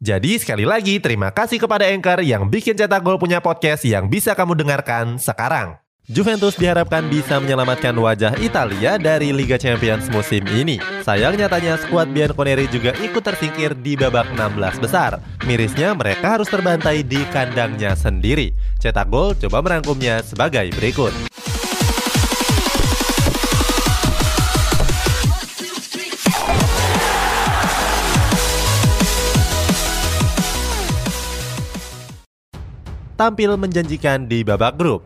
Jadi sekali lagi terima kasih kepada Anchor yang bikin Cetak Gol punya podcast yang bisa kamu dengarkan sekarang. Juventus diharapkan bisa menyelamatkan wajah Italia dari Liga Champions musim ini. Sayang nyatanya skuad Bianconeri juga ikut tersingkir di babak 16 besar. Mirisnya mereka harus terbantai di kandangnya sendiri. Cetak Gol coba merangkumnya sebagai berikut. Tampil menjanjikan di babak grup.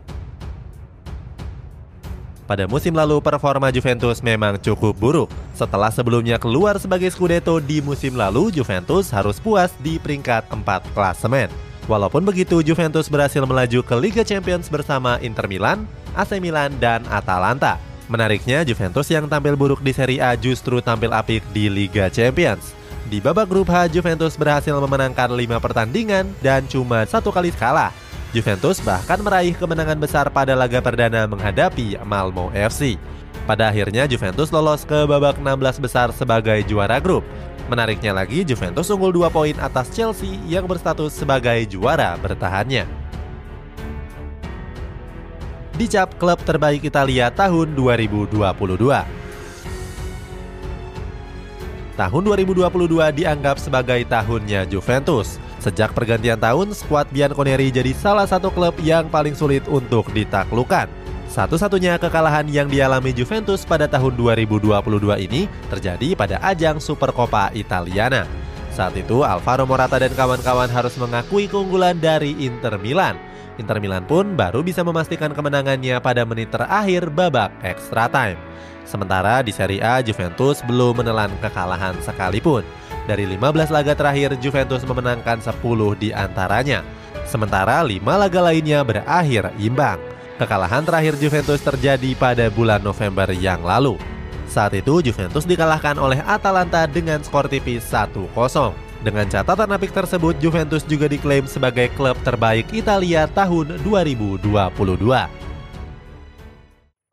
Pada musim lalu, performa Juventus memang cukup buruk. Setelah sebelumnya keluar sebagai Scudetto di musim lalu, Juventus harus puas di peringkat 4 klasemen. Walaupun begitu, Juventus berhasil melaju ke Liga Champions bersama Inter Milan, AC Milan, dan Atalanta. Menariknya, Juventus yang tampil buruk di Serie A justru tampil apik di Liga Champions. Di babak grup H, Juventus berhasil memenangkan 5 pertandingan dan cuma satu kali kalah Juventus bahkan meraih kemenangan besar pada laga perdana menghadapi Malmo FC. Pada akhirnya Juventus lolos ke babak 16 besar sebagai juara grup. Menariknya lagi, Juventus unggul 2 poin atas Chelsea yang berstatus sebagai juara bertahannya. Dicap klub terbaik Italia tahun 2022. Tahun 2022 dianggap sebagai tahunnya Juventus. Sejak pergantian tahun, skuad Bianconeri jadi salah satu klub yang paling sulit untuk ditaklukkan. Satu-satunya kekalahan yang dialami Juventus pada tahun 2022 ini terjadi pada ajang Supercoppa Italiana. Saat itu Alvaro Morata dan kawan-kawan harus mengakui keunggulan dari Inter Milan. Inter Milan pun baru bisa memastikan kemenangannya pada menit terakhir babak extra time. Sementara di Serie A, Juventus belum menelan kekalahan sekalipun. Dari 15 laga terakhir, Juventus memenangkan 10 di antaranya. Sementara 5 laga lainnya berakhir imbang. Kekalahan terakhir Juventus terjadi pada bulan November yang lalu. Saat itu Juventus dikalahkan oleh Atalanta dengan skor tipis 1-0. Dengan catatan apik tersebut, Juventus juga diklaim sebagai klub terbaik Italia tahun 2022.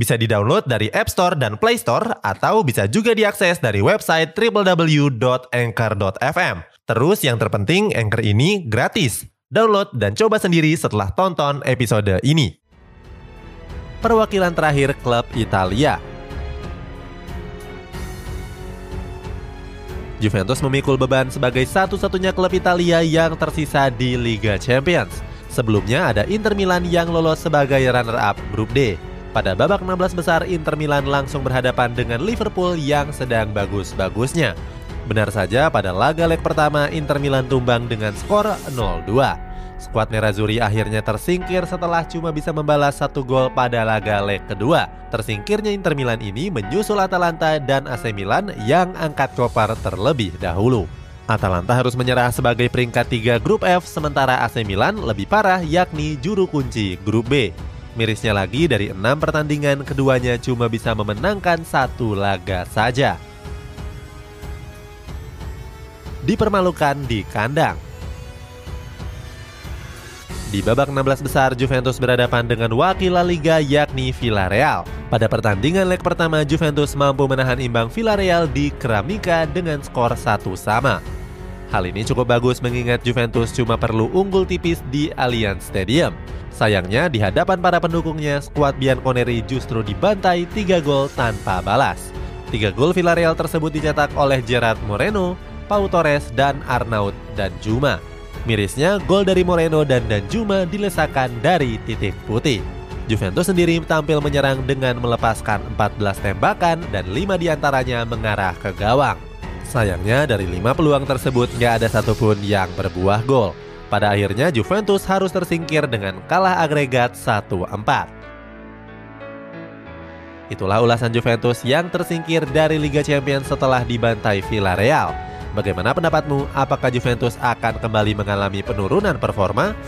Bisa di-download dari App Store dan Play Store atau bisa juga diakses dari website www.anchor.fm. Terus yang terpenting Anchor ini gratis. Download dan coba sendiri setelah tonton episode ini. Perwakilan terakhir klub Italia. Juventus memikul beban sebagai satu-satunya klub Italia yang tersisa di Liga Champions. Sebelumnya ada Inter Milan yang lolos sebagai runner-up grup D. Pada babak 16 besar, Inter Milan langsung berhadapan dengan Liverpool yang sedang bagus-bagusnya. Benar saja, pada laga leg pertama, Inter Milan tumbang dengan skor 0-2. Skuad Nerazzurri akhirnya tersingkir setelah cuma bisa membalas satu gol pada laga leg kedua. Tersingkirnya Inter Milan ini menyusul Atalanta dan AC Milan yang angkat koper terlebih dahulu. Atalanta harus menyerah sebagai peringkat 3 grup F, sementara AC Milan lebih parah yakni juru kunci grup B. Mirisnya lagi dari enam pertandingan keduanya cuma bisa memenangkan satu laga saja. Dipermalukan di kandang. Di babak 16 besar, Juventus berhadapan dengan wakil La Liga yakni Villarreal. Pada pertandingan leg pertama, Juventus mampu menahan imbang Villarreal di Keramika dengan skor satu sama. Hal ini cukup bagus mengingat Juventus cuma perlu unggul tipis di Allianz Stadium. Sayangnya di hadapan para pendukungnya, skuad Bianconeri justru dibantai 3 gol tanpa balas. Tiga gol Villarreal tersebut dicetak oleh Gerard Moreno, Pau Torres, dan Arnaud dan Juma. Mirisnya, gol dari Moreno dan Danjuma dilesakan dari titik putih. Juventus sendiri tampil menyerang dengan melepaskan 14 tembakan dan 5 di antaranya mengarah ke gawang. Sayangnya dari 5 peluang tersebut nggak ada satupun yang berbuah gol. Pada akhirnya Juventus harus tersingkir dengan kalah agregat 1-4. Itulah ulasan Juventus yang tersingkir dari Liga Champions setelah dibantai Villarreal. Bagaimana pendapatmu? Apakah Juventus akan kembali mengalami penurunan performa?